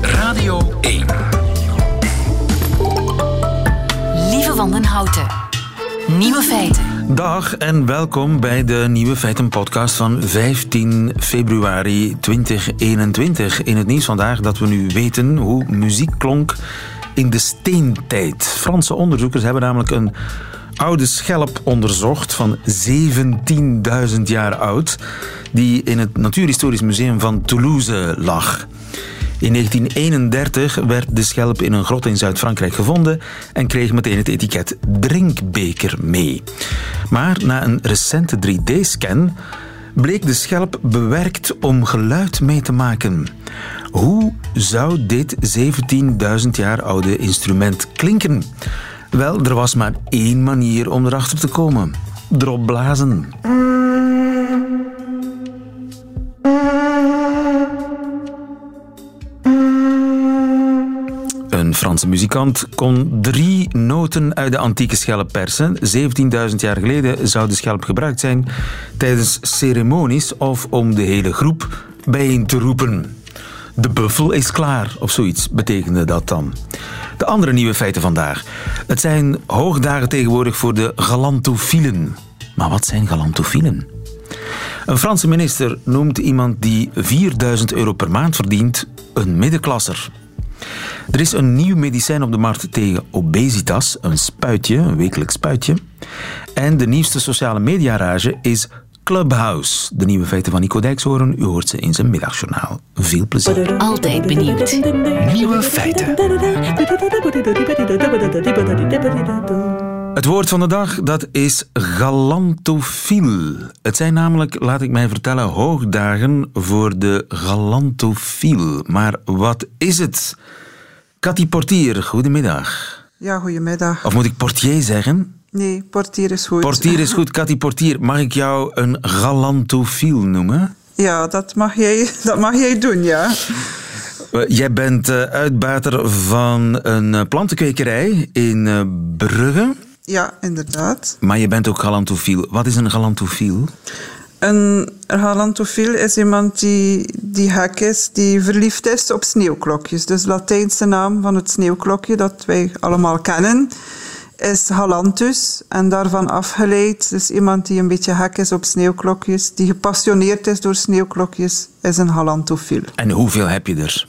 Radio 1. Lieve Wandenhouten. Nieuwe feiten. Dag en welkom bij de Nieuwe Feiten podcast van 15 februari 2021. In het nieuws vandaag dat we nu weten hoe muziek klonk in de steentijd. Franse onderzoekers hebben namelijk een oude schelp onderzocht van 17.000 jaar oud, die in het Natuurhistorisch Museum van Toulouse lag. In 1931 werd de schelp in een grot in Zuid-Frankrijk gevonden en kreeg meteen het etiket drinkbeker mee. Maar na een recente 3D-scan bleek de schelp bewerkt om geluid mee te maken. Hoe zou dit 17.000 jaar oude instrument klinken? Wel, er was maar één manier om erachter te komen. Erop blazen. Een Franse muzikant kon drie noten uit de antieke schelp persen. 17.000 jaar geleden zou de schelp gebruikt zijn tijdens ceremonies of om de hele groep bijeen te roepen. De buffel is klaar, of zoiets betekende dat dan. De andere nieuwe feiten vandaag. Het zijn hoogdagen tegenwoordig voor de galantofielen. Maar wat zijn galantofielen? Een Franse minister noemt iemand die 4000 euro per maand verdient een middenklasser. Er is een nieuw medicijn op de markt tegen obesitas, een spuitje, een wekelijks spuitje. En de nieuwste sociale mediarage is Clubhouse. De nieuwe feiten van Nico Dijkshoorn, u hoort ze in zijn middagjournaal. Veel plezier. Altijd benieuwd. Nieuwe feiten. Het woord van de dag, dat is galantofiel. Het zijn namelijk, laat ik mij vertellen, hoogdagen voor de galantofiel. Maar wat is het? Cathy Portier, goedemiddag. Ja, goedemiddag. Of moet ik portier zeggen? Nee, portier is goed. Portier is goed. Cathy Portier, mag ik jou een galantofiel noemen? Ja, dat mag jij, dat mag jij doen, ja. Eh, Jij bent eh, uitbater van een eh, plantenkwekerij in Brugge, Ja, inderdaad. maar je bent ook galantofiel. Wat is een galantofiel? Een galantofiel is iemand die, die gek is, die verliefd is op sneeuwklokjes. Dus Latijnse naam van het sneeuwklokje dat wij allemaal kennen is galantus. En daarvan afgeleid, dus iemand die een beetje gek is op sneeuwklokjes, die gepassioneerd is door sneeuwklokjes, is een galantofiel. En hoeveel heb je er?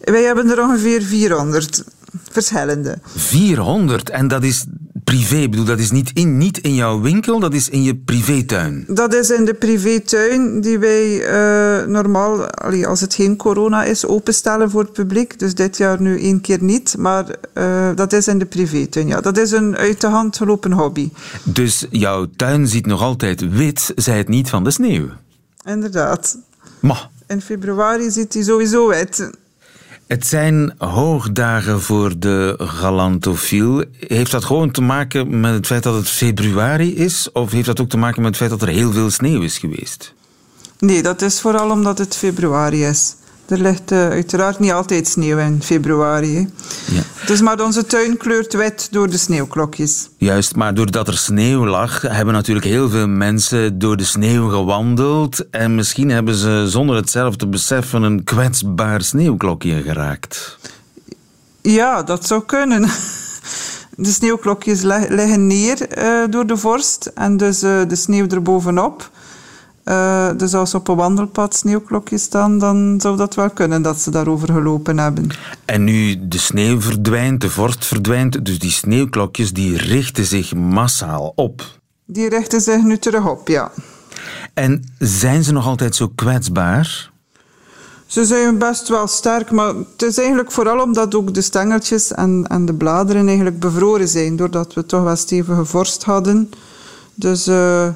Wij hebben er ongeveer 400 verschillende. 400. En dat is privé. Ik bedoel, dat is niet in, niet in jouw winkel, dat is in je privétuin. Dat is in de privétuin die wij eh, normaal, allee, als het geen corona is, openstellen voor het publiek. Dus dit jaar nu één keer niet, maar eh, dat is in de privétuin. Ja. Dat is een uit de hand gelopen hobby. Dus jouw tuin ziet nog altijd wit, zij het niet van de sneeuw. Inderdaad. Maar In februari ziet hij sowieso wit. Het zijn hoogdagen voor de galantofiel. Heeft dat gewoon te maken met het feit dat het februari is? Of heeft dat ook te maken met het feit dat er heel veel sneeuw is geweest? Nee, dat is vooral omdat het februari is. Er ligt eh, uiteraard niet altijd sneeuw in februari. hè. Ja. Dus maar onze tuin kleurt wit door de sneeuwklokjes. Juist, maar doordat er sneeuw lag, hebben natuurlijk heel veel mensen door de sneeuw gewandeld. En misschien hebben ze zonder het zelf te beseffen een kwetsbaar sneeuwklokje geraakt. Ja, dat zou kunnen. De sneeuwklokjes liggen neer eh, door de vorst en dus eh, de sneeuw erbovenop. Eh dus als op een wandelpad sneeuwklokjes staan, dan zou dat wel kunnen dat ze daarover gelopen hebben. En nu de sneeuw verdwijnt, de vorst verdwijnt, dus die sneeuwklokjes die richten zich massaal op. Die richten zich nu terug op, ja. En zijn ze nog altijd zo kwetsbaar? Ze zijn best wel sterk, maar het is eigenlijk vooral omdat ook de stengeltjes en, en de bladeren eigenlijk bevroren zijn, doordat we toch wel stevige vorst hadden. Dus eh,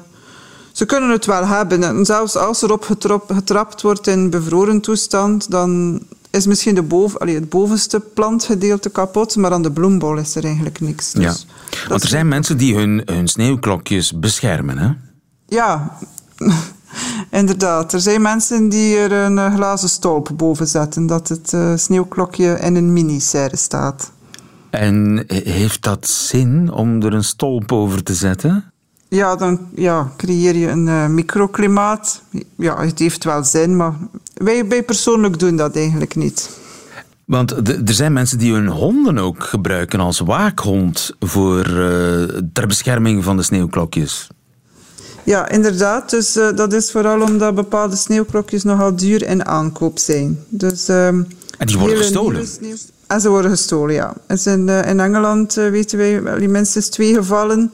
ze kunnen het wel hebben. En zelfs als erop getrap, getrapt wordt in bevroren toestand, dan is misschien de boven, allee, het bovenste plantgedeelte kapot, maar aan de bloembol is er eigenlijk niks. Dus Ja. dat Want er zijn mensen die hun, hun sneeuwklokjes beschermen, hè? Ja, inderdaad. Er zijn mensen die er een eh, glazen stolp boven zetten, dat het eh, sneeuwklokje in een mini-serre staat. En heeft dat zin om er een stolp over te zetten? Ja, dan ja, creëer je een eh, microklimaat. Ja, het heeft wel zin, maar Wij, wij persoonlijk doen dat eigenlijk niet. Want er zijn mensen die hun honden ook gebruiken als waakhond voor, eh, ter bescherming van de sneeuwklokjes. Ja, inderdaad. Dus eh, dat is vooral omdat bepaalde sneeuwklokjes nogal duur in aankoop zijn. Dus, ehm, En die worden gestolen. En ze worden gestolen, ja. Zijn, eh, in Engeland weten wij wel minstens twee gevallen.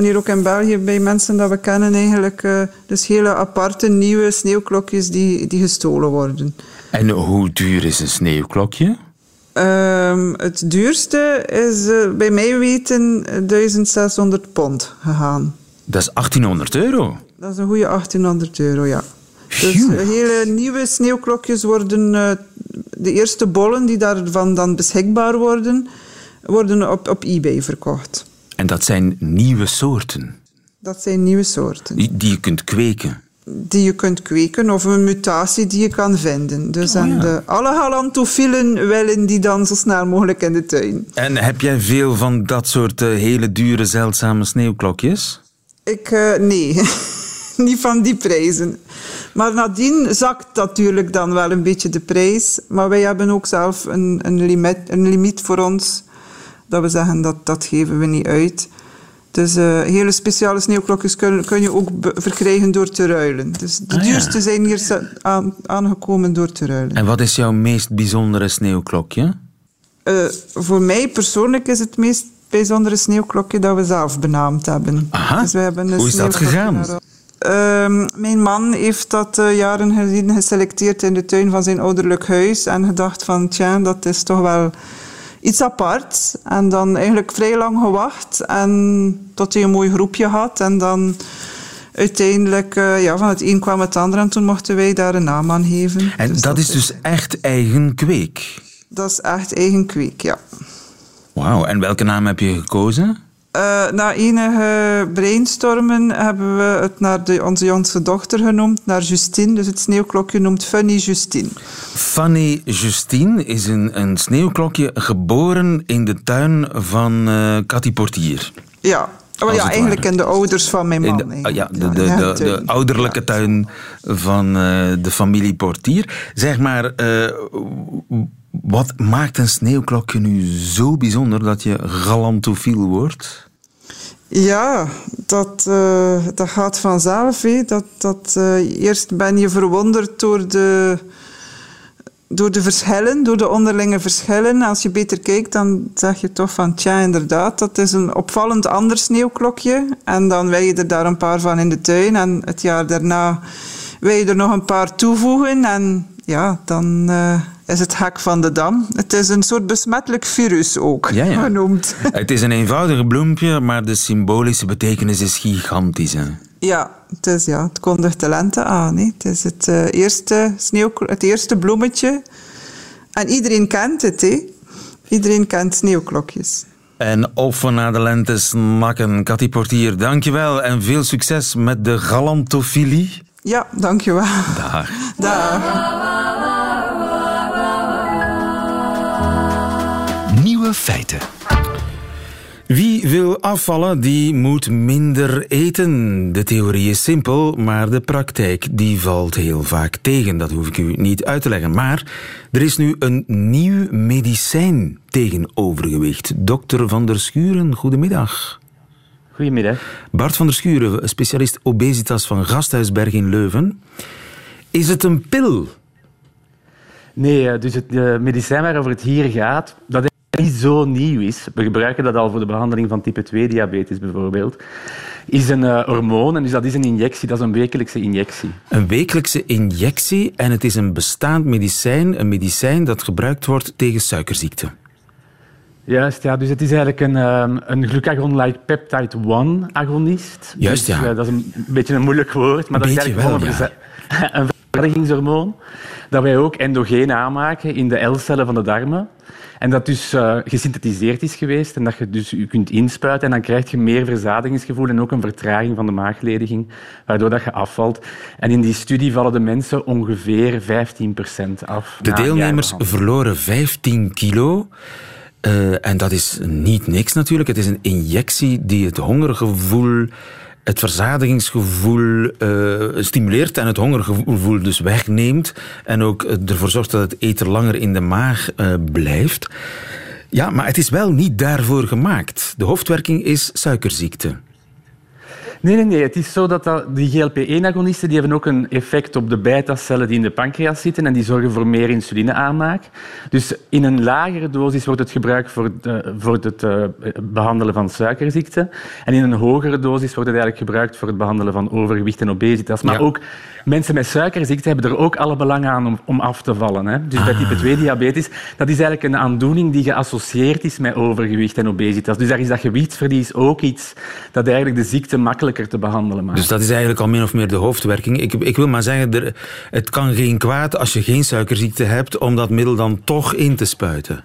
En hier ook in België bij mensen dat we kennen eigenlijk. eh, dus hele aparte nieuwe sneeuwklokjes die, die gestolen worden. En hoe duur is een sneeuwklokje? Ehm, het duurste is eh, bij mij weten eh, 1600 pond gegaan. Dat is 1800 euro. Dat is een goede 1800 euro, ja. Dus hele nieuwe sneeuwklokjes worden... eh, de eerste bollen die daarvan dan beschikbaar worden... worden op, op eBay verkocht. En dat zijn nieuwe soorten Dat zijn nieuwe soorten. die, die je kunt kweken. Die je kunt kweken of een mutatie die je kan vinden. Dus Oh, en ja. de, alle galantofielen willen die dan zo snel mogelijk in de tuin. En heb jij veel van dat soort eh, hele dure, zeldzame sneeuwklokjes? Ik, eh, nee, niet van die prijzen. Maar nadien zakt natuurlijk dan wel een beetje de prijs. Maar wij hebben ook zelf een, een, limiet, een limiet voor ons. Dat we zeggen dat dat geven we niet uit. Dus eh, hele speciale sneeuwklokjes kun, kun je ook verkrijgen door te ruilen. Dus de Ah, ja. duurste zijn hier aan, aangekomen door te ruilen. En wat is jouw meest bijzondere sneeuwklokje? Eh, voor mij persoonlijk is het meest bijzondere sneeuwklokje dat we zelf benaamd hebben. Aha. Dus we hebben een Hoe is dat gegaan? Ehm, mijn man heeft dat eh, jaren geleden geselecteerd in de tuin van zijn ouderlijk huis en gedacht van, tja, dat is toch wel iets apart. En dan eigenlijk vrij lang gewacht en tot hij een mooi groepje had en dan uiteindelijk, eh, ja, van het een kwam het ander en toen mochten wij daar een naam aan geven. En Dus dat is dus echt eigen kweek. Dat is echt eigen kweek, ja. Wauw, en welke naam heb je gekozen? Eh, na enige brainstormen hebben we het naar de, onze jongste dochter genoemd, naar Justine. Dus het sneeuwklokje noemt Funny Justine. Fanny Justine is een, een sneeuwklokje geboren in de tuin van eh Cathy Portier. Ja, oh, ja eigenlijk ware. in de ouders van mijn man. In de, ah, ja, de, de, de, ouderlijke tuin van eh, de familie Portier. Zeg maar, wat maakt een sneeuwklokje nu zo bijzonder dat je galantofiel wordt? Ja, dat, eh, dat gaat vanzelf. Dat, dat, eh, eerst ben je verwonderd door de, door de verschillen, door de onderlinge verschillen. Als je beter kijkt, dan zeg je toch van, tja, inderdaad, dat is een opvallend ander sneeuwklokje. En dan wil je er daar een paar van in de tuin. En het jaar daarna wil je er nog een paar toevoegen. En ja, dan eh, is het hek van de dam. Het is een soort besmettelijk virus ook, Ja, ja. genoemd. Het is een eenvoudige bloempje, maar de symbolische betekenis is gigantisch. Hè? Ja, het, is, ja, het kondigt de lente aan. Hè. Het is het, eh, eerste sneeuw, het eerste bloemetje. En iedereen kent het. Hè. Iedereen kent sneeuwklokjes. En we naar de lente snakken. Cathy Portier, dankjewel en veel succes met de galantofilie. Ja, dankjewel. Dag. Dag. Nieuwe feiten. Wie wil afvallen, die moet minder eten. De theorie is simpel, maar de praktijk die valt heel vaak tegen. Dat hoef ik u niet uit te leggen. Maar er is nu een nieuw medicijn tegen overgewicht. Dokter Van der Schuren, goedemiddag. Goedemiddag. Bart van der Schuren, specialist obesitas van Gasthuisberg in Leuven. Is het een pil? Nee, eh, dus het medicijn waarover het hier gaat, dat niet zo nieuw is, we gebruiken dat al voor de behandeling van type 2-diabetes bijvoorbeeld, is een eh, hormoon. En dus dat is een injectie, dat is een wekelijkse injectie. Een wekelijkse injectie en het is een bestaand medicijn. Een medicijn dat gebruikt wordt tegen suikerziekte. Juist, ja. Dus het is eigenlijk een, ehm, een glucagon-like peptide 1-agonist. Juist, dus, eh, dat is een beetje een moeilijk woord, maar dat is eigenlijk wel, een verzadigingshormoon dat wij ook endogeen aanmaken in de L-cellen van de darmen. En dat dus eh, gesynthetiseerd is geweest en dat je dus je kunt inspuiten en dan krijg je meer verzadigingsgevoel en ook een vertraging van de maaglediging, waardoor dat je afvalt. En in die studie vallen de mensen ongeveer 15% af. De deelnemers verloren 15 kilo. Eh, en dat is niet niks natuurlijk. Het is een injectie die het hongergevoel het verzadigingsgevoel uh, stimuleert en het hongergevoel dus wegneemt. En ook ervoor zorgt dat het eten langer in de maag uh, blijft. Ja, maar het is wel niet daarvoor gemaakt. De hoofdwerking is suikerziekte. Nee, nee, nee. Het is zo dat, dat die GLP-1-agonisten die hebben ook een effect op de beta-cellen die in de pancreas zitten en die zorgen voor meer insulineaanmaak. Dus in een lagere dosis wordt het gebruikt voor, de, voor het uh, behandelen van suikerziekte. En in een hogere dosis wordt het eigenlijk gebruikt voor het behandelen van overgewicht en obesitas. Maar ook mensen met suikerziekte hebben er ook alle belang aan om, om af te vallen. Hè. Dus bij type 2-diabetes, dat is eigenlijk een aandoening die geassocieerd is met overgewicht en obesitas. Dus daar is dat gewichtsverlies ook iets dat eigenlijk de ziekte makkelijker te behandelen maakt. Dus dat is eigenlijk al min of meer de hoofdwerking. Ik, ik wil maar zeggen, er, het kan geen kwaad als je geen suikerziekte hebt om dat middel dan toch in te spuiten.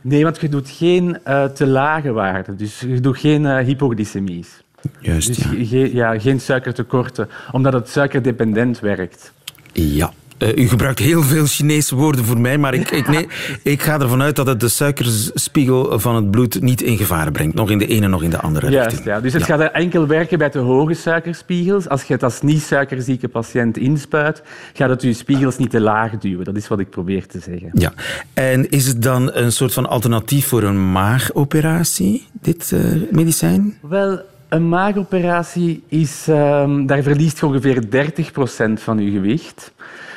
Nee, want je doet geen uh, te lage waarden. Dus je doet geen uh, hypoglycemies. Juist, dus ja. Ge ja, geen suikertekorten, omdat het suikerdependent werkt. Ja. Uh, u gebruikt heel veel Chinese woorden voor mij, maar ik, ik, nee, ik ga ervan uit dat het de suikerspiegel van het bloed niet in gevaar brengt. Nog in de ene, nog in de andere Juist, richting. Ja. Dus het ja. gaat enkel werken bij de hoge suikerspiegels. Als je het als niet-suikerzieke patiënt inspuit, gaat het je spiegels niet te laag duwen. Dat is wat ik probeer te zeggen. Ja. En is het dan een soort van alternatief voor een maagoperatie, dit uh, medicijn? Wel, een maagoperatie is, um, daar verliest je ongeveer 30% van je gewicht.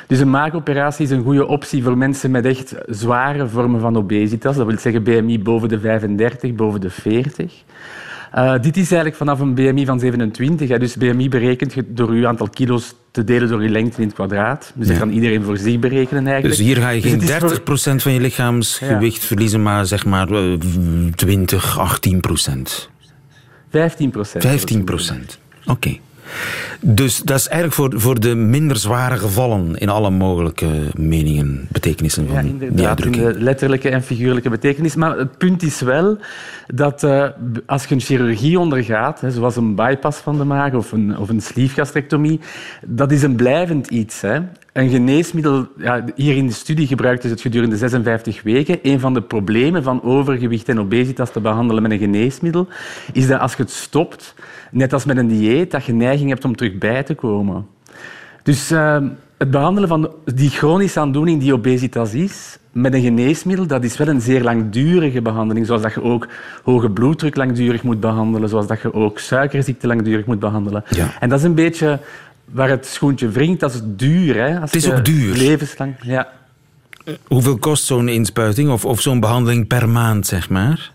Dus een maagoperatie is een goede optie voor mensen met echt zware vormen van obesitas. Dat wil zeggen BMI boven de 35, boven de 40. Uh, dit is eigenlijk vanaf een BMI van 27. Hè. Dus BMI berekent je door je aantal kilo's te delen door je lengte in het kwadraat. Dus dat ja. kan iedereen voor zich berekenen eigenlijk. Dus hier ga je geen dus 30 voor... van je lichaamsgewicht ja. verliezen, maar zeg maar 20, 18 procent. 15 procent. 15 procent, oké. Okay. Dus dat is eigenlijk voor, voor de minder zware gevallen in alle mogelijke meningen, betekenissen van ja, inderdaad, die in de letterlijke en figuurlijke betekenis. Maar het punt is wel dat uh, als je een chirurgie ondergaat, hè, zoals een bypass van de maag of een, of een dat is een blijvend iets. Hè. Een geneesmiddel, ja, hier in de studie gebruikt is het gedurende 56 weken. Een van de problemen van overgewicht en obesitas te behandelen met een geneesmiddel is dat als je het stopt, net als met een dieet, dat je neiging hebt om terug bij te komen. Dus uh, het behandelen van die chronische aandoening die obesitas is, met een geneesmiddel, dat is wel een zeer langdurige behandeling. Zoals dat je ook hoge bloeddruk langdurig moet behandelen, zoals dat je ook suikerziekte langdurig moet behandelen. Ja. En dat is een beetje waar het schoentje wringt. Dat is duur. Hè? Als het is ook duur. Levenslang, ja. Hoeveel kost zo'n inspuiting of, of zo'n behandeling per maand, zeg maar?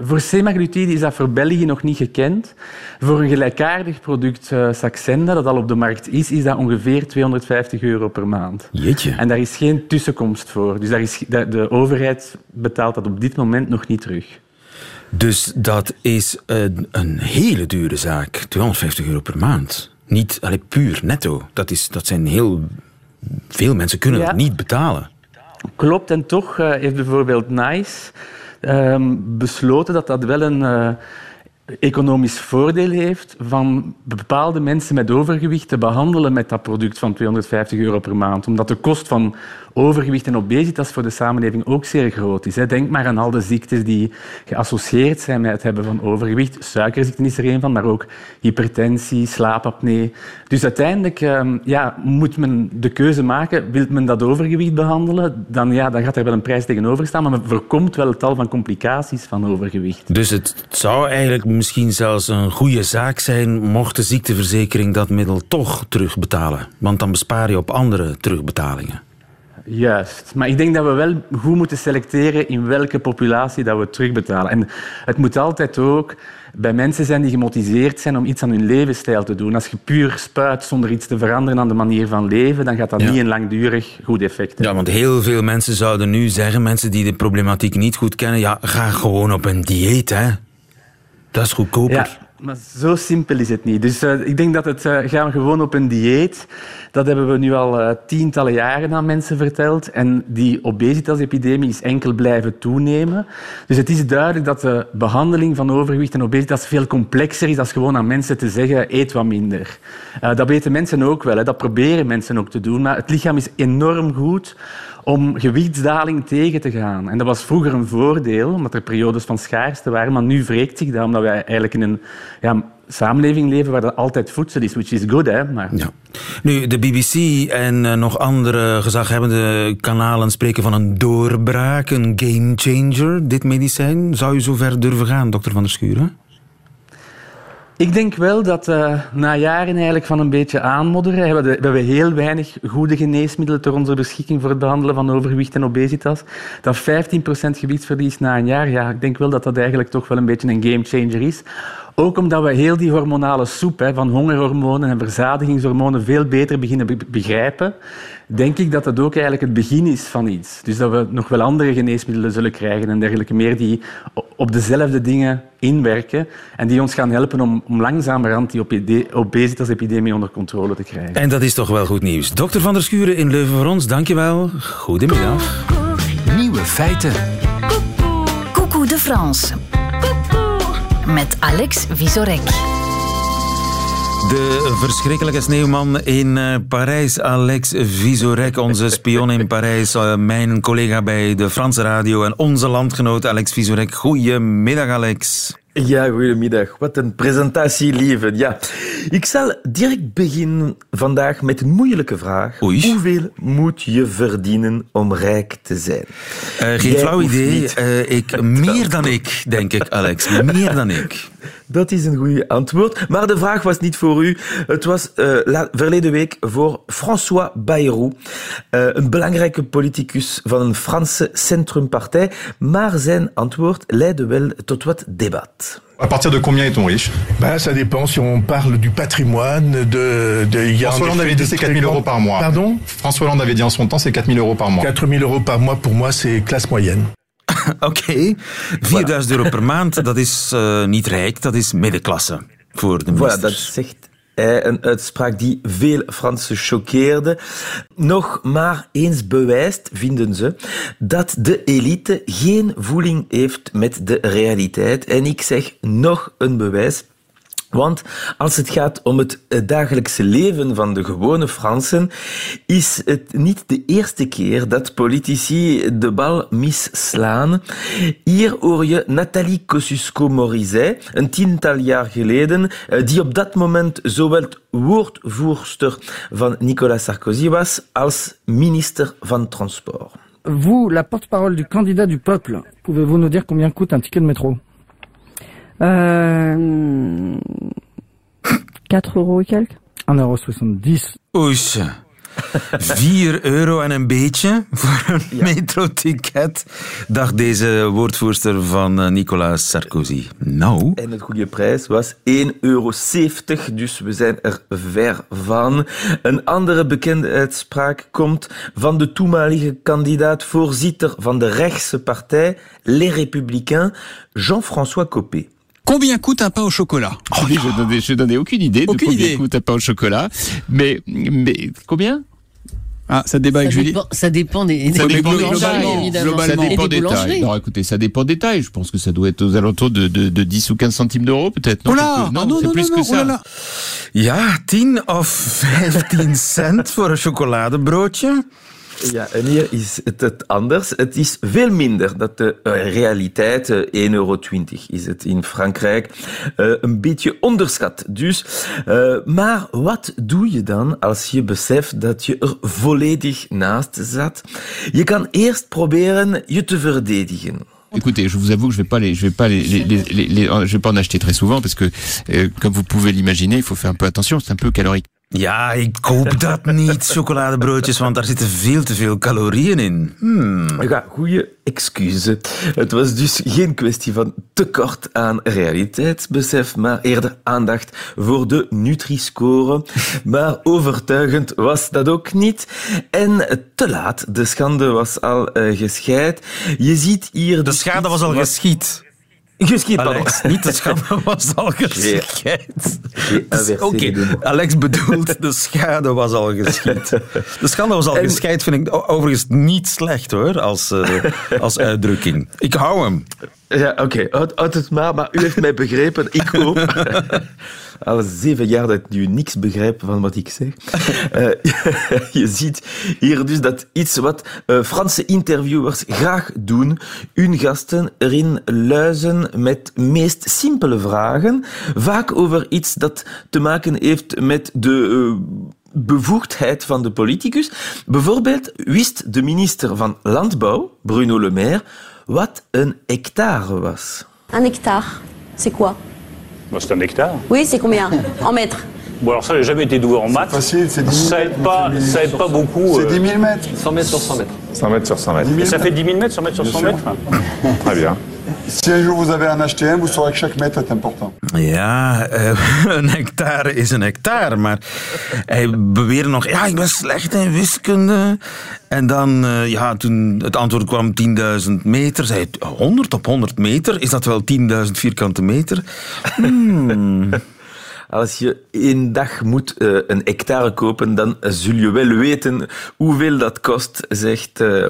Voor semaglutide is dat voor België nog niet gekend. Voor een gelijkaardig product uh, Saxenda, dat al op de markt is, is dat ongeveer 250 euro per maand. Jeetje. En daar is geen tussenkomst voor. Dus daar is, de, de overheid betaalt dat op dit moment nog niet terug. Dus dat is een, een hele dure zaak. 250 euro per maand. Niet allee, puur netto. Dat, is, dat zijn heel veel mensen kunnen Ja. dat niet betalen. Klopt, en toch uh, heeft bijvoorbeeld NICE um, besloten dat dat wel een uh, economisch voordeel heeft van bepaalde mensen met overgewicht te behandelen met dat product van 250 euro per maand. Omdat de kost van overgewicht en obesitas voor de samenleving ook zeer groot is. Denk maar aan al de ziektes die geassocieerd zijn met het hebben van overgewicht. Suikerziekte is er een van, maar ook hypertensie, slaapapnee. Dus uiteindelijk um, ja, moet men de keuze maken, wil men dat overgewicht behandelen, dan, ja, dan gaat er wel een prijs tegenover staan, maar men voorkomt wel het tal van complicaties van overgewicht. Dus het zou eigenlijk misschien zelfs een goede zaak zijn mocht de ziekteverzekering dat middel toch terugbetalen. Want dan bespaar je op andere terugbetalingen. Juist. Maar ik denk dat we wel goed moeten selecteren in welke populatie dat we terugbetalen. En het moet altijd ook bij mensen zijn die gemotiveerd zijn om iets aan hun levensstijl te doen. Als je puur spuit zonder iets te veranderen aan de manier van leven, dan gaat dat Ja. niet een langdurig goed effect hebben. Ja, want heel veel mensen zouden nu zeggen, mensen die de problematiek niet goed kennen, ja, ga gewoon op een dieet, hè. Dat is goedkoper. Ja, maar zo simpel is het niet. Dus uh, ik denk dat het uh, gaan we gewoon op een dieet. Dat hebben we nu al uh, tientallen jaren aan mensen verteld. En die obesitas-epidemie is enkel blijven toenemen. Dus het is duidelijk dat de behandeling van overgewicht en obesitas veel complexer is dan gewoon aan mensen te zeggen eet wat minder. dat weten mensen ook wel. Hè. Dat proberen mensen ook te doen. Maar het lichaam is enorm goed om gewichtsdaling tegen te gaan. En dat was vroeger een voordeel, omdat er periodes van schaarste waren, maar nu wreekt zich dat, omdat wij eigenlijk in een ja, samenleving leven waar er altijd voedsel is, which is good, hè. Ja. Nu, de BBC en uh, nog andere gezaghebbende kanalen spreken van een doorbraak, een game changer, dit medicijn. Zou je zo ver durven gaan, dokter Van der Schuren? Ik denk wel dat uh, na jaren eigenlijk van een beetje aanmodderen, hebben we, hebben heel weinig goede geneesmiddelen ter onze beschikking voor het behandelen van overgewicht en obesitas, dat 15% gewichtsverlies na een jaar, ja, ik denk wel dat dat eigenlijk toch wel een beetje een gamechanger is. Ook omdat we heel die hormonale soep hè, van hongerhormonen en verzadigingshormonen veel beter beginnen begrijpen, denk ik dat dat ook eigenlijk het begin is van iets. Dus dat we nog wel andere geneesmiddelen zullen krijgen en dergelijke meer die op dezelfde dingen inwerken en die ons gaan helpen om, om langzamerhand die obesitas-epidemie onder controle te krijgen. En dat is toch wel goed nieuws. Dokter Van der Schuren in Leuven voor ons, dankjewel. Goedemiddag. Nieuwe feiten. Coucou de France met Alex Visorek. De verschrikkelijke sneeuwman in uh, Parijs, Alex Visorek, onze spion in Parijs, uh, mijn collega bij de Franse radio en onze landgenoot Alex Visorek. Goedemiddag, Alex. Ja, goedemiddag. Wat een presentatie, lieve. Ja. Ik zal direct beginnen vandaag met een moeilijke vraag. Oei. Hoeveel moet je verdienen om rijk te zijn? Uh, geen Jij flauw idee. Uh, ik, meer dan ik, denk ik, Alex. Meer dan ik. Dat is een goed antwoord. Maar de vraag was niet voor u. Het was uh, verleden week voor François Bayrou, uh, een belangrijke politicus van een Franse centrumpartij. Maar zijn antwoord leidde wel tot wat debat. À partir de combien est-on riche ben, Ça dépend si on parle du patrimoine, de... de y a François Hollande avait dit c'est 4 000 euros par mois. Pardon François Hollande avait dit en son temps c'est 4 000 euros par mois. 4 000 euros par mois, pour moi, c'est classe moyenne. Oké, okay. 4000 euro per maand, dat is uh, niet rijk, dat is middenklasse voor de ministers. Voilà, dat zegt hij, een uitspraak die veel Fransen choqueerde. Nog maar eens bewijst, vinden ze, dat de elite geen voeling heeft met de realiteit. En ik zeg nog een bewijs. Want als het gaat om het dagelijkse leven van de gewone Fransen, is het niet de eerste keer dat politici de bal misslaan. Hier hoor je Nathalie Kosciusko-Morizet, een tiental jaar geleden, die op dat moment zowel woordvoerster van Nicolas Sarkozy was als minister van Transport. Vous, la porte-parole du candidat du peuple, pouvez-vous nous dire combien coûte un ticket de métro Euh, 4 euro et quelques 1,70 euro. Oes. 4 euro en een beetje voor een ja. metroticket, dacht deze woordvoerster van Nicolas Sarkozy. Nou. En het goede prijs was 1,70 euro, dus we zijn er ver van. Een andere bekende uitspraak komt van de toenmalige kandidaat-voorzitter van de rechtse partij, Les Républicains, Jean-François Copé. Combien coûte un pain au chocolat? Oh, Je n'ai donné, donné, aucune idée aucune de combien idée. coûte un pain au chocolat. Mais, mais combien? Ah, ça débat avec ça Julie. Dépend, ça dépend des, des ça dépend globalement, évidemment. globalement. Ça dépend des, des tailles. Non, écoutez, ça dépend des tailles. Je pense que ça doit être aux alentours de, de, de 10 ou 15 centimes d'euros, peut-être. Non, oh non, non, non, c'est non, plus non, que ça. Oh là. Ja, 10 of 15 cent voor een chocoladebroodje. Ja, en hier is het, anders. Het is veel minder. Dat de uh, realiteit, uh, 1,20 euro is het in Frankrijk. Uh, een beetje onderschat dus. maar wat doe je dan als je beseft dat je er volledig naast zat? Je kan eerst proberen je te verdedigen. Écoutez, je vous avoue que je vais pas les, je vais pas les, les, les, les, les je vais pas en acheter très souvent parce que, euh, comme vous pouvez l'imaginer, il faut faire un peu attention. C'est un peu calorique. Ja, ik koop dat niet, chocoladebroodjes, want daar zitten veel te veel calorieën in. Hmm. Ja, goede excuus. Het was dus geen kwestie van tekort aan realiteitsbesef, maar eerder aandacht voor de Nutri-score. Maar overtuigend was dat ook niet. En te laat, de schande was al uh, gescheid. Je ziet hier... De schade was al geschied. Geschied, Alex, niet de schade was al geschied. Oké, okay. Alex bedoelt, de schade was al geschied. De schande was al en... geschied vind ik overigens niet slecht hoor, als, uh, als uitdrukking. Ik hou hem. Ja, oké. Houd het maar, maar u heeft mij begrepen. Ik ook. Al zeven jaar dat ik nu niks begrijp van wat ik zeg. Eh, je ziet hier dus dat iets wat eh, Franse interviewers graag doen. Hun gasten erin luizen met meest simpele vragen. Vaak over iets dat te maken heeft met de... eh, bevoegdheid van de politicus. Bijvoorbeeld wist de minister van Landbouw, Bruno Le Maire, wat een hectare was. Un hectare, c'est quoi Bah, c'est un hectare. Oui, c'est combien En mètres Bon, alors ça, j'ai jamais été doué en maths. facile, c'est 10 000 Ça aide pas, ça aide pas beaucoup. C'est euh, 10 000 mètres. 100 mètres sur 100 mètres. 100 mètres sur 100 mètres. Et ça fait 10 000 mètres, 100 mètres sur Bien 100 sûr. mètres Très bien. Si un jour vous avez un HTM, vous saurez que chaque mètre est important. Ja, eh, een hectare is een hectare, maar hij beweerde nog, ja, ik ben slecht in wiskunde. En dan, eh, ja, toen het antwoord kwam 10.000 meter, zei hij, 100 op 100 meter, is dat wel 10.000 vierkante meter? Hmm. Als je één dag moet eh, een hectare kopen, dan zul je wel weten hoeveel dat kost, zegt eh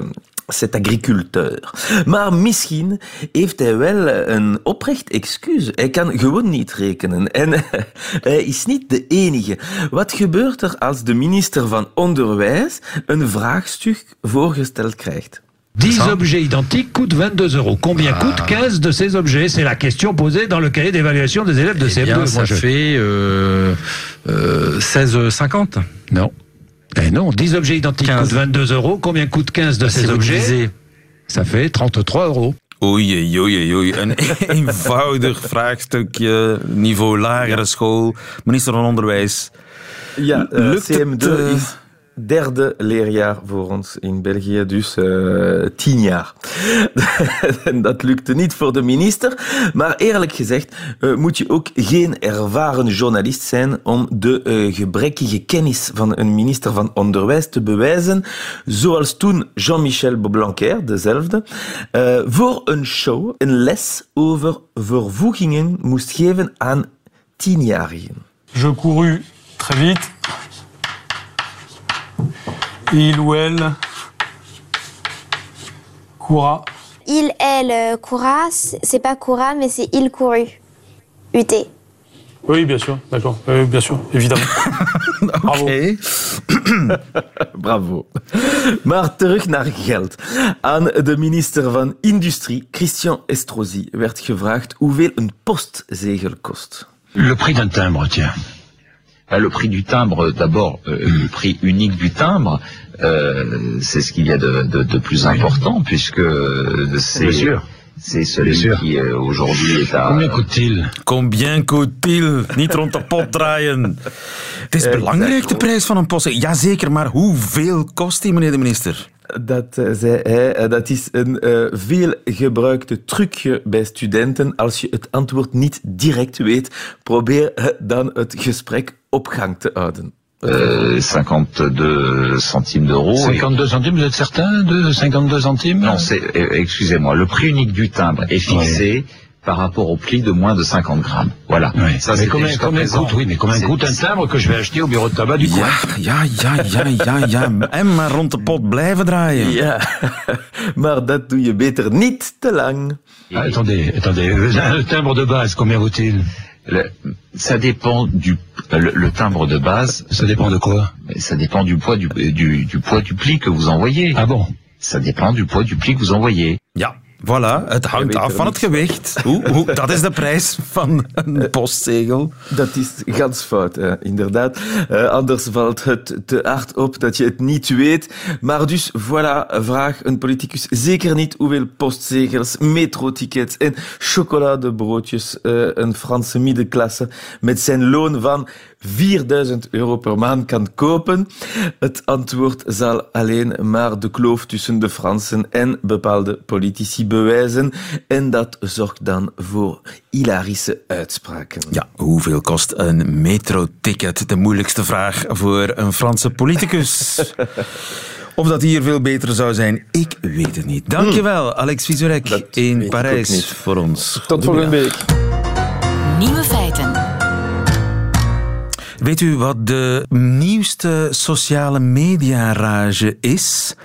cet agriculteur. Maar misschien heeft hij wel een oprecht excuus. Hij kan gewoon niet rekenen. En hij is niet de enige. Wat gebeurt er als de minister van Onderwijs een vraagstuk voorgesteld krijgt? 10 objets identiques coûtent 22 euros. Combien coûte 15 de ces objets C'est la question posée dans le cahier d'évaluation des élèves de Eh CM2. bien, Moi, ça je- fait euh, euh, 16,50. Non. Eh non, 10 objets identiques 15. coûtent 22 euros. Combien coûte 15 de Si ces objets. Ça fait 33 euros. Oei, oei, oei. Een eenvoudig vraagstukje, niveau lagere school, minister van Onderwijs. Ja, eh, Lukt het, CM2 eh, is derde leerjaar voor ons in België, dus eh, tien jaar. En dat lukte niet voor de minister, maar eerlijk gezegd eh, moet je ook geen ervaren journalist zijn om de eh, gebrekkige kennis van een minister van Onderwijs te bewijzen, zoals toen Jean-Michel Blanquer, dezelfde, voor een show een les over vervoegingen moest geven aan tienjarigen. Je courus très vite. Il ou elle coura. Il, elle, euh, coura, c'est pas coura, mais c'est il couru. UT. Oui, bien sûr, d'accord. Bien sûr, évidemment. Bravo. Bravo. Maar terug naar geld. Aan de minister van Industrie, Christian Estrosi, werd gevraagd hoeveel een postzegel kost. Le prix d'un timbre, tiens. Bah, le prix du timbre, d'abord, euh, le prix unique du timbre, euh, c'est ce qu'il y a de, de- de plus important, puisque euh, c'est Bien sûr. c'est celui Bien sûr. qui euh, aujourd'hui est à... Combien coûte-t-il Combien coûte-t-il? Niet rond de pot draaien. Het is belangrijk, de prijs van een post. Jazeker, maar hoeveel kost die, meneer de minister? Dat eh, zei hij, eh, dat is een eh, veel gebruikte trucje bij studenten. Als je het antwoord niet direct weet, probeer dan het gesprek op gang te houden? euh, 52 centimes d'euros. 52 centimes, vous êtes certain de 52 centimes? Non, c'est, euh, excusez-moi, le prix unique du timbre est fixé par rapport au pli de moins de 50 grammes. Voilà. Ça, mais combien, combien coûte, oui, mais combien coûte un timbre que je vais acheter au bureau de tabac du coin? Ja, ja, ja, ja, ja. En maar rond de pot blijven draaien. Ja, maar dat doe je beter niet te lang. Ah, attendez, attendez. Le timbre de base, combien vaut-il? Le- ça dépend du le, le timbre de base. Ça dépend de quoi? Ça dépend du poids du, du, du poids du pli que vous envoyez. Ah bon? Ça dépend du poids du pli que vous envoyez. Voilà. Het hangt af van het gewicht. Hoe, hoe, dat is de prijs van een postzegel. Dat is gans fout, eh, inderdaad. Eh, anders valt het te hard op dat je het niet weet. Maar dus, voilà, vraag een politicus zeker niet hoeveel postzegels, metrotickets en chocoladebroodjes eh, een Franse middenklasse met zijn loon van 4000 euro per maand kan kopen. Het antwoord zal alleen maar de kloof tussen de Fransen en bepaalde politici bewijzen. En dat zorgt dan voor hilarische uitspraken. Ja, hoeveel kost een metroticket? De moeilijkste vraag voor een Franse politicus. Of dat hier veel beter zou zijn, ik weet het niet. Dankjewel, Alex Vizorek in Parijs voor ons. Tot volgende week. Nieuwe feiten. Weet u wat de nieuwste sociale media-rage is?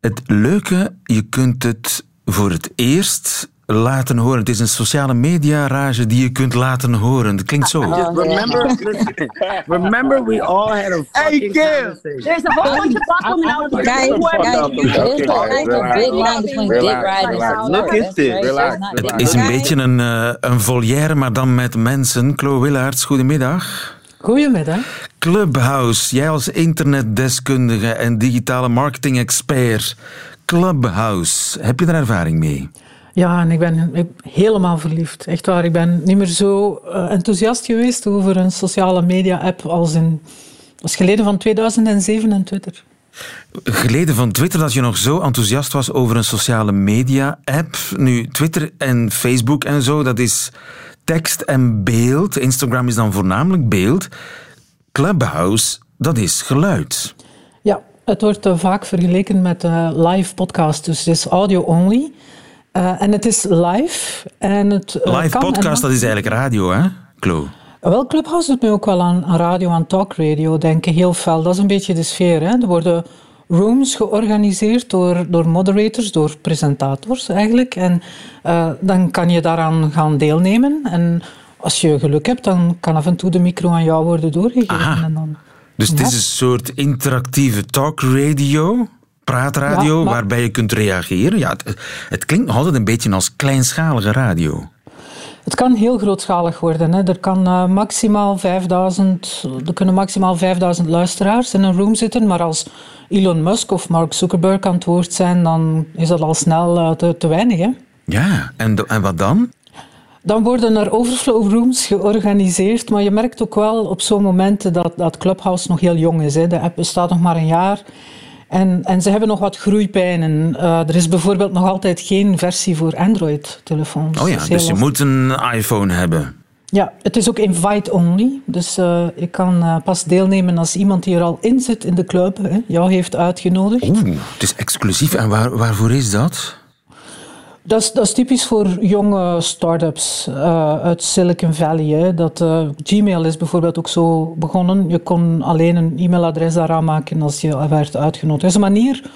Het leuke, je kunt het voor het eerst laten horen. Het is een sociale media rage die je kunt laten horen. Het klinkt zo. Remember, listen, remember we all had a fucking conversation. There's a whole bunch of black women out there. Guys, guys, There's like a big line between dick riding and Look at this. Het is een beetje een, eh, een volière, maar dan met mensen. Chloe Willaerts, goedemiddag. Goedemiddag. Clubhouse, jij als internetdeskundige en digitale marketing-expert. Clubhouse, heb je er ervaring mee? Ja, en ik ben ik ben helemaal verliefd. Echt waar, ik ben niet meer zo eh, enthousiast geweest over een sociale media-app als, in, als geleden van 2007 en Twitter. Geleden van Twitter dat je nog zo enthousiast was over een sociale media-app. Nu, Twitter en Facebook en zo, dat is tekst en beeld. Instagram is dan voornamelijk beeld. Clubhouse, dat is geluid. Ja, het wordt eh, vaak vergeleken met eh, live podcast, dus het is audio-only. Eh, en het is live. En het, eh, Live podcast, dat is eigenlijk radio, hè, Chloe? Wel, Clubhouse doet me ook wel aan, aan radio, aan talkradio denken, heel fel. Dat is een beetje de sfeer. Hè? Er worden rooms georganiseerd door, door moderators, door presentators eigenlijk. En eh, dan kan je daaraan gaan deelnemen. En als je geluk hebt, dan kan af en toe de micro aan jou worden doorgegeven. En dan, Dus het Ja. is een soort interactieve talkradio, praatradio, Ja, maar- waarbij je kunt reageren. Ja, het, het klinkt nog altijd een beetje als kleinschalige radio. Het kan heel grootschalig worden. Hè. Er, kan, eh, maximaal 5000, er kunnen maximaal 5000 luisteraars in een room zitten, maar als Elon Musk of Mark Zuckerberg aan het woord zijn, dan is dat al snel eh, te, te weinig. Hè. Ja, en, de- en wat dan? Dan worden er overflow rooms georganiseerd, maar je merkt ook wel op zo'n momenten dat, dat Clubhouse nog heel jong is. Hè. De app bestaat nog maar een jaar. En, en ze hebben nog wat groeipijnen. Eh, er is bijvoorbeeld nog altijd geen versie voor Android-telefoons. Oh ja, dus je moet een iPhone hebben. Ja, het is ook invite-only. Dus eh ik kan eh, pas deelnemen als iemand die er al in zit in de club hè, jou heeft uitgenodigd. Oeh, het is exclusief. En waar, waarvoor is dat? Dat is, dat is typisch voor jonge start-ups eh, uit Silicon Valley. Hè. Dat, eh, Gmail is bijvoorbeeld ook zo begonnen. Je kon alleen een e-mailadres daar aanmaken als je werd uitgenodigd. Het is een manier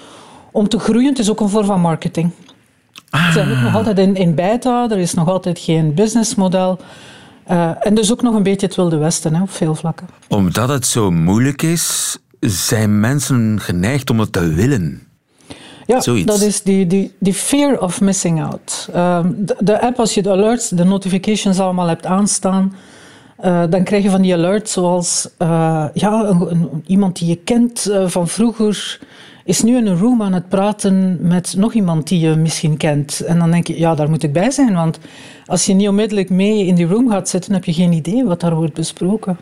om te groeien. Het is ook een vorm van marketing. We zijn ook nog altijd in, in beta. Er is nog altijd geen businessmodel. Eh, en dus ook nog een beetje het Wilde Westen hè, op veel vlakken. Omdat het zo moeilijk is, zijn mensen geneigd om het te willen. Ja, Zoiets. dat is die, die, die fear of missing out. Ehm, de, de app, als je de alerts, de notifications allemaal hebt aanstaan, eh, dan krijg je van die alerts zoals eh, ja, een, een- iemand die je kent eh, van vroeger is nu in een room aan het praten met nog iemand die je misschien kent. En dan denk je, ja, daar moet ik bij zijn, want als je niet onmiddellijk mee in die room gaat zitten, heb je geen idee wat daar wordt besproken.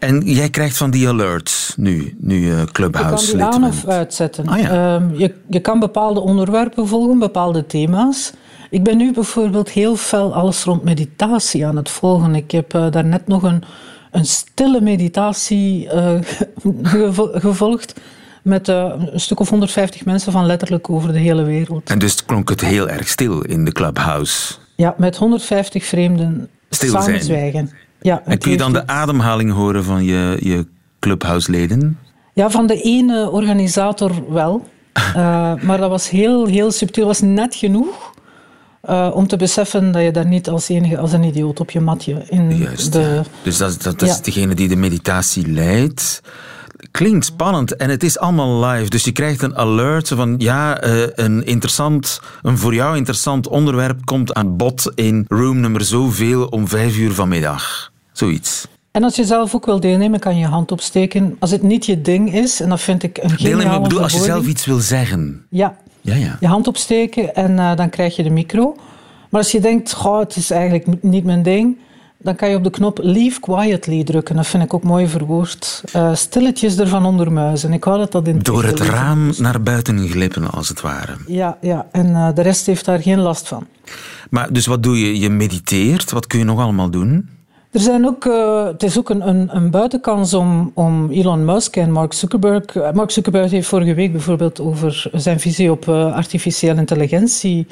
En jij krijgt van die alerts nu, nu je Je kan Clubhouse die aan of uitzetten. Ah, ja. Ehm, je, je kan bepaalde onderwerpen volgen, bepaalde thema's. Ik ben nu bijvoorbeeld heel fel alles rond meditatie aan het volgen. Ik heb daar daarnet nog een, een stille meditatie eh, gevo- gevolgd met eh, een stuk of 150 mensen van letterlijk over de hele wereld. En dus klonk het heel erg stil in de Clubhouse. Ja, met 150 vreemden Stil zijn. Ja, En kun je dan de ademhaling horen van je, je Clubhouse-leden? Ja, van de ene organisator wel. Eh, maar dat was heel, heel subtiel. was net genoeg eh, om te beseffen dat je daar niet als enige als een idioot op je matje in Juist, de... ja. Dus dat, is- dat is degene die de meditatie leidt. Klinkt spannend en het is allemaal live. Dus je krijgt een alert van ja, eh, een interessant, een voor jou interessant onderwerp komt aan bod in room nummer zoveel om vijf uur vanmiddag. Zoiets. En als je zelf ook wil deelnemen, kan je je hand opsteken. Als het niet je ding is, en dat vind ik een geniale Deelnemen, ik bedoel, als je zelf iets wil zeggen. Ja, Ja, ja. je hand opsteken en eh, dan krijg je de micro. Maar als je denkt, goh, het is eigenlijk niet mijn ding, dan kan je op de knop Leave Quietly drukken. Dat vind ik ook mooi verwoord. Eh, stilletjes ervan ondermuizen. Ik wou dat dat in Door het raam naar buiten glippen, als het ware. Ja, ja, en eh, de rest heeft daar geen last van. Maar dus wat doe je? Je mediteert. Wat kun je nog allemaal doen? Er zijn ook, eh, het is ook een, een, een buitenkans om, om Elon Musk en Mark Zuckerberg. eh, Mark Zuckerberg heeft vorige week bijvoorbeeld over zijn visie op eh, artificiële intelligentie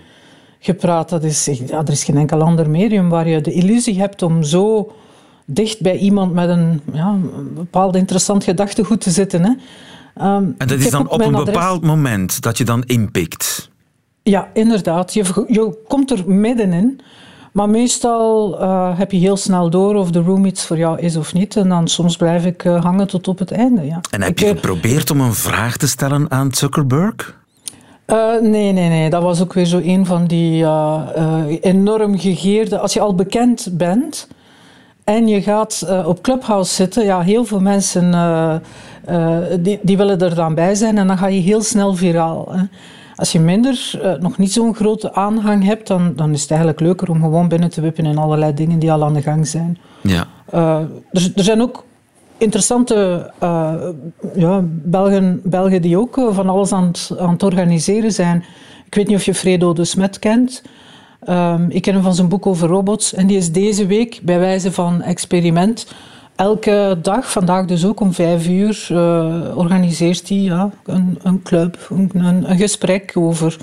gepraat. Dat is, ja, er is geen enkel ander medium waar je de illusie hebt om zo dicht bij iemand met een, ja, een bepaald interessant gedachtegoed te zitten. Hè. Ehm, En dat is dan op een adres- bepaald moment dat je dan inpikt. Ja, inderdaad. Je, je komt er middenin. Maar meestal uh, heb je heel snel door of de room iets voor jou is of niet. En dan soms blijf ik uh, hangen tot op het einde. Ja. En heb je geprobeerd om een vraag te stellen aan Zuckerberg? Uh, nee, nee, nee. Dat was ook weer zo een van die enorm gegeerde... Als je al bekend bent en je gaat op Clubhouse zitten... Ja, heel veel mensen die, die willen er dan bij zijn en dan ga je heel snel viraal. Hè. Als je minder, uh, nog niet zo'n grote aanhang hebt, dan, dan is het eigenlijk leuker om gewoon binnen te wippen in allerlei dingen die al aan de gang zijn. Ja. Uh, er, er, zijn ook interessante uh, ja, Belgen, Belgen die ook van alles aan het, aan het organiseren zijn. Ik weet niet of je Fredo de Smet kent. Um, ik ken hem van zijn boek over robots. En die is deze week, bij wijze van experiment, elke dag, vandaag dus ook om vijf uur, uh, organiseert hij ja, een, een club, een, een, gesprek over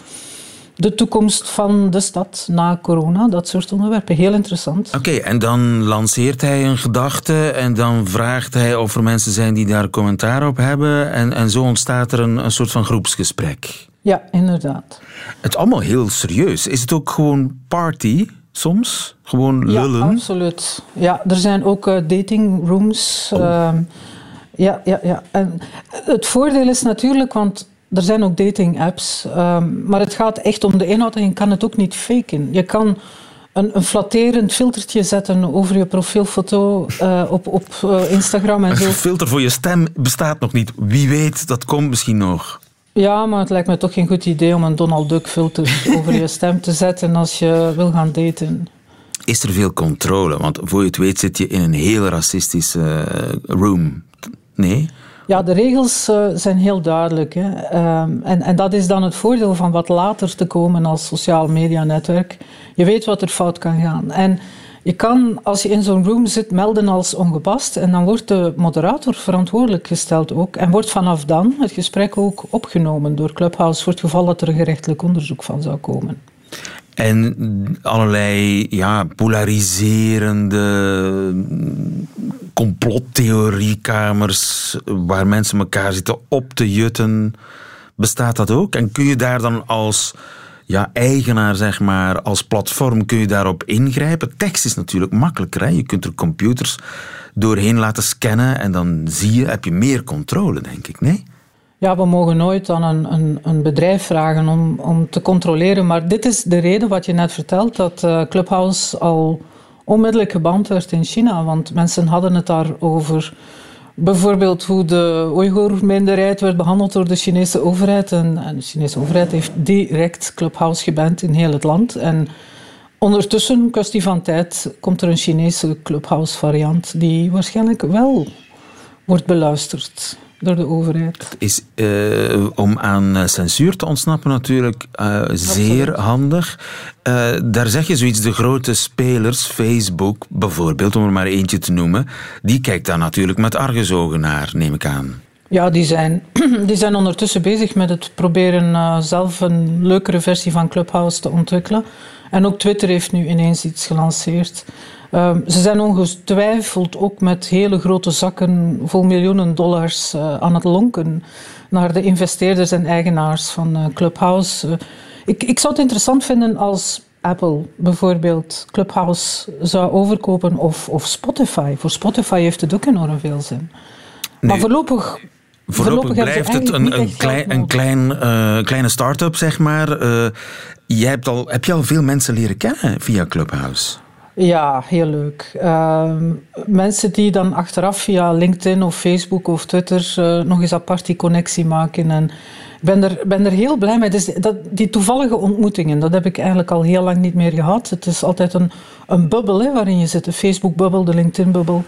de toekomst van de stad na corona, dat soort onderwerpen. Heel interessant. Oké, okay, en dan lanceert hij een gedachte en dan vraagt hij of er mensen zijn die daar commentaar op hebben en, en zo ontstaat er een, een soort van groepsgesprek. Ja, inderdaad. Het allemaal heel serieus. Is het ook gewoon party? Soms? Gewoon lullen? Ja, absoluut. Ja, er zijn ook uh, dating rooms. Oh. Uh, ja, ja, ja. En het voordeel is natuurlijk, want er zijn ook dating apps, um, maar het gaat echt om de inhoud en je kan het ook niet faken. Je kan een, een flatterend filtertje zetten over je profielfoto uh, op, op uh, Instagram en zo. Een filter voor je stem bestaat nog niet. Wie weet, dat komt misschien nog. Ja, maar het lijkt me toch geen goed idee om een Donald Duck filter over je stem te zetten als je wil gaan daten. Is er veel controle? Want voor je het weet zit je in een heel racistische uh, room. Nee? Ja, de regels uh, zijn heel duidelijk. Hè. Um, en, en dat is dan het voordeel van wat later te komen als sociaal media netwerk. Je weet wat er fout kan gaan. En je kan, als je in zo'n room zit, melden als ongepast. En dan wordt de moderator verantwoordelijk gesteld ook. En wordt vanaf dan het gesprek ook opgenomen door Clubhouse voor het geval dat er een gerechtelijk onderzoek van zou komen. En allerlei ja, polariserende complottheoriekamers waar mensen elkaar zitten op te jutten. Bestaat dat ook? En kun je daar dan als ja, eigenaar, zeg maar, als platform kun je daarop ingrijpen. Tekst is natuurlijk makkelijker. Je kunt er computers doorheen laten scannen en dan zie je, heb je meer controle, denk ik, nee? Ja, we mogen nooit aan een, een, een bedrijf vragen om, om te controleren. Maar dit is de reden wat je net vertelt, dat uh, Clubhouse al onmiddellijk geband werd in China. Want mensen hadden het daarover Bijvoorbeeld hoe de Oeigoer-minderheid werd behandeld door de Chinese overheid. En, en, de Chinese overheid heeft direct Clubhouse geband in heel het land. En ondertussen, kwestie van tijd, komt er een Chinese Clubhouse-variant die waarschijnlijk wel wordt beluisterd door de overheid. Is uh, om aan eh, censuur te ontsnappen natuurlijk uh, zeer handig. Uh, daar zeg je zoiets, de grote spelers, Facebook bijvoorbeeld, om er maar eentje te noemen, die kijkt daar natuurlijk met argusogen naar, neem ik aan. Ja, die zijn, die zijn ondertussen bezig met het proberen zelf een leukere versie van Clubhouse te ontwikkelen. En ook Twitter heeft nu ineens iets gelanceerd. Um, ze zijn ongetwijfeld ook met hele grote zakken vol miljoenen dollars uh, aan het lonken naar de investeerders en eigenaars van uh, Clubhouse. Uh, ik, ik zou het interessant vinden als Apple bijvoorbeeld Clubhouse zou overkopen of, of Spotify. Voor Spotify heeft het ook enorm veel zin. Nee. Maar voorlopig Voorlopig, blijft het een, een, klein, een klein, uh, kleine start-up, zeg maar. Uh, jij hebt al, heb je al veel mensen leren kennen via Clubhouse? Ja, heel leuk. Uh, mensen die dan achteraf via LinkedIn of Facebook of Twitter uh, nog eens apart die connectie maken. En ik ben er, ben er heel blij mee. Dus dat, die toevallige ontmoetingen, dat heb ik eigenlijk al heel lang niet meer gehad. Het is altijd een, een bubbel hè, waarin je zit. De Facebook-bubbel, de LinkedIn-bubbel.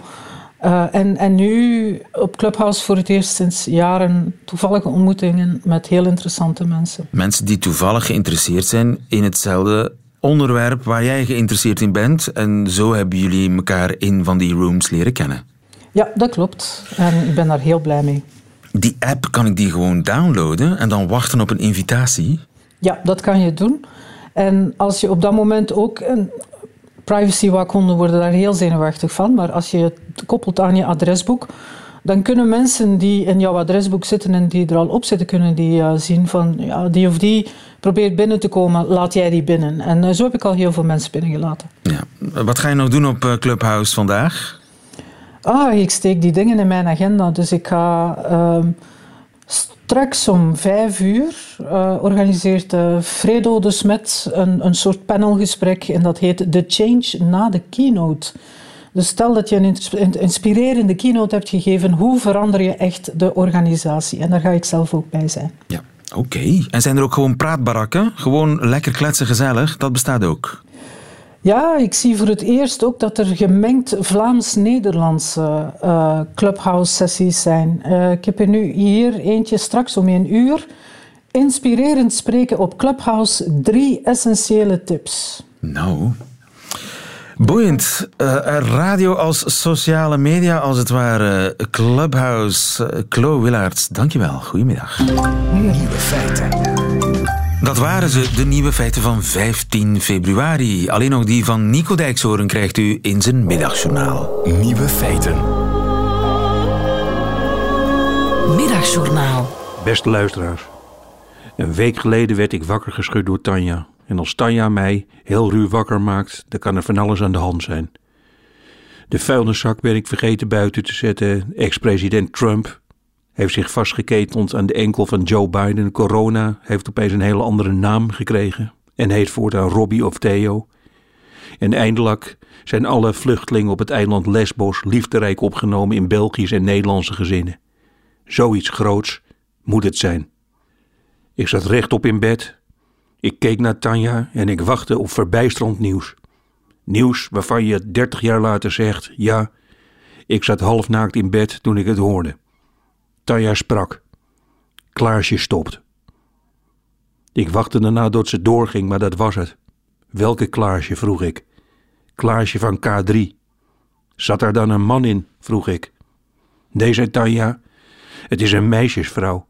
Uh, en, en nu op Clubhouse voor het eerst sinds jaren toevallige ontmoetingen met heel interessante mensen. Mensen die toevallig geïnteresseerd zijn in hetzelfde onderwerp waar jij geïnteresseerd in bent. En zo hebben jullie elkaar in van die rooms leren kennen. Ja, dat klopt. En ik ben daar heel blij mee. Die app, kan ik die gewoon downloaden en dan wachten op een invitatie? Ja, dat kan je doen. En als je op dat moment ook... Een privacywaakhonden worden daar heel zenuwachtig van. Maar als je het koppelt aan je adresboek dan kunnen mensen die in jouw adresboek zitten en die er al op zitten, kunnen die uh, zien van ja, die of die probeert binnen te komen, laat jij die binnen. En uh, zo heb ik al heel veel mensen binnengelaten. Ja. Wat ga je nog doen op uh, Clubhouse vandaag? Ah, ik steek die dingen in mijn agenda. Dus ik ga ehm, straks om vijf uur organiseert Fredo de Smet een, een soort panelgesprek en dat heet The Change na de keynote. Dus stel dat je een inspirerende keynote hebt gegeven, hoe verander je echt de organisatie? En daar ga ik zelf ook bij zijn. Ja, oké. Okay. En zijn er ook gewoon praatbarakken? Gewoon lekker kletsen gezellig? Dat bestaat ook? Ja, ik zie voor het eerst ook dat er gemengd Vlaams-Nederlandse uh, clubhouse-sessies zijn. Uh, ik heb er nu hier eentje straks om een uur. Inspirerend spreken op Clubhouse, drie essentiële tips. Nou, Boeiend. Uh, radio als sociale media, als het ware. Clubhouse. Uh, Chloe Willaerts, dankjewel. Goedemiddag. Nieuwe feiten. Dat waren ze, de nieuwe feiten van 15 februari. Alleen nog die van Nico Dijkshoorn krijgt u in zijn middagjournaal. Nieuwe feiten. Middagjournaal. Beste luisteraars. Een week geleden werd ik wakker geschud door Tanja. En als Tanja mij heel ruw wakker maakt, dan kan er van alles aan de hand zijn. De vuilniszak ben ik vergeten buiten te zetten. Ex-president Trump heeft zich vastgeketend aan de enkel van Joe Biden. Corona heeft opeens een hele andere naam gekregen en heet voortaan Robbie of Theo. En eindelijk zijn alle vluchtelingen op het eiland Lesbos liefderijk opgenomen in Belgische en Nederlandse gezinnen. Zoiets groots moet het zijn. Ik zat rechtop in bed, ik keek naar Tanja en ik wachtte op verbijsterend nieuws. Nieuws waarvan je dertig jaar later zegt: ja, ik zat halfnaakt in bed toen ik het hoorde. Tanja sprak. Klaarsje stopt. Ik wachtte daarna tot ze doorging, maar dat was het. Welke Klaarsje? vroeg ik. Klaarsje van K3. Zat er dan een man in? vroeg ik. Nee, zei Tanja. Het is een meisjesvrouw.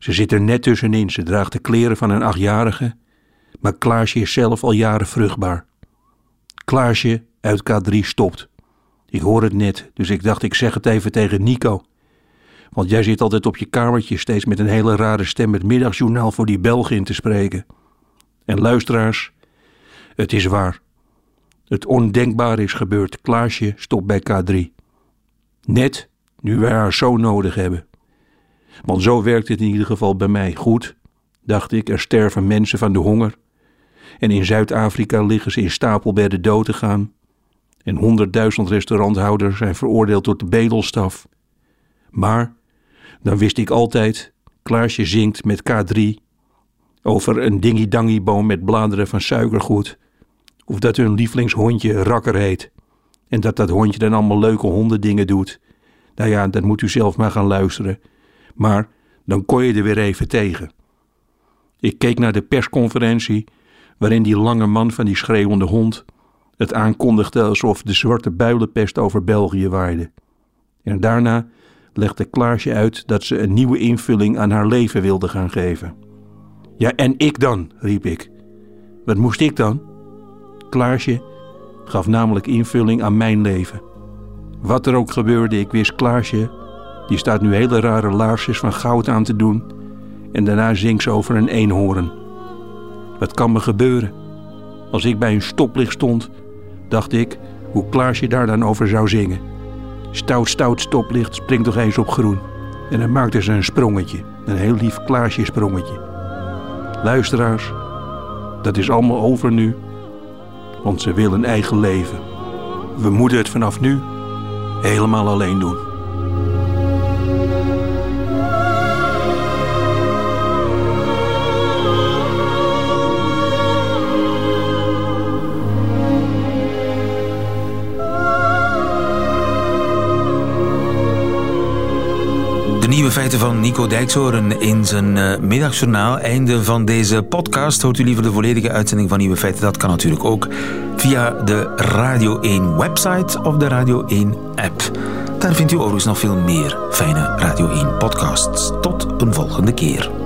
Ze zit er net tussenin. Ze draagt de kleren van een achtjarige. Maar Klaasje is zelf al jaren vruchtbaar. Klaasje uit K3 stopt. Ik hoor het net, dus ik dacht ik zeg het even tegen Nico. Want jij zit altijd op je kamertje steeds met een hele rare stem het middagjournaal voor die Belgen in te spreken. En luisteraars, het is waar. Het ondenkbare is gebeurd. Klaasje stopt bij K3. Net nu wij haar zo nodig hebben. Want zo werkt het in ieder geval bij mij. Goed, dacht ik, er sterven mensen van de honger. En in Zuid-Afrika liggen ze in stapelbedden dood te gaan. En honderdduizend restauranthouders zijn veroordeeld tot de bedelstaf. Maar dan wist ik altijd, Klaasje zingt met K3 over een dingy-dangy-boom met bladeren van suikergoed. Of dat hun lievelingshondje Rakker heet. En dat dat hondje dan allemaal leuke hondendingen doet. Nou ja, dat moet u zelf maar gaan luisteren. Maar dan kon je er weer even tegen. Ik keek naar de persconferentie waarin die lange man van die schreeuwende hond het aankondigde alsof de zwarte builenpest over België waaide. En daarna legde Klaasje uit dat ze een nieuwe invulling aan haar leven wilde gaan geven. Ja, en ik dan, riep ik. Wat moest ik dan? Klaasje gaf namelijk invulling aan mijn leven. Wat er ook gebeurde, ik wist Klaasje die staat nu hele rare laarsjes van goud aan te doen en daarna zingt ze over een eenhoorn. Wat kan me gebeuren? Als ik bij een stoplicht stond, dacht ik hoe Klaasje daar dan over zou zingen. Stout, stout stoplicht, spring toch eens op groen. En dan maakte ze een sprongetje, een heel lief Klaasje sprongetje. Luisteraars, dat is allemaal over nu, want ze wil een eigen leven. We moeten het vanaf nu helemaal alleen doen. Nieuwe feiten van Nico Dijkshoorn in zijn uh, middagjournaal. Einde van deze podcast. Hoort u liever de volledige uitzending van Nieuwe Feiten? Dat kan natuurlijk ook via de Radio 1 website of de Radio 1 app. Daar vindt u overigens nog veel meer fijne Radio 1 podcasts. Tot een volgende keer.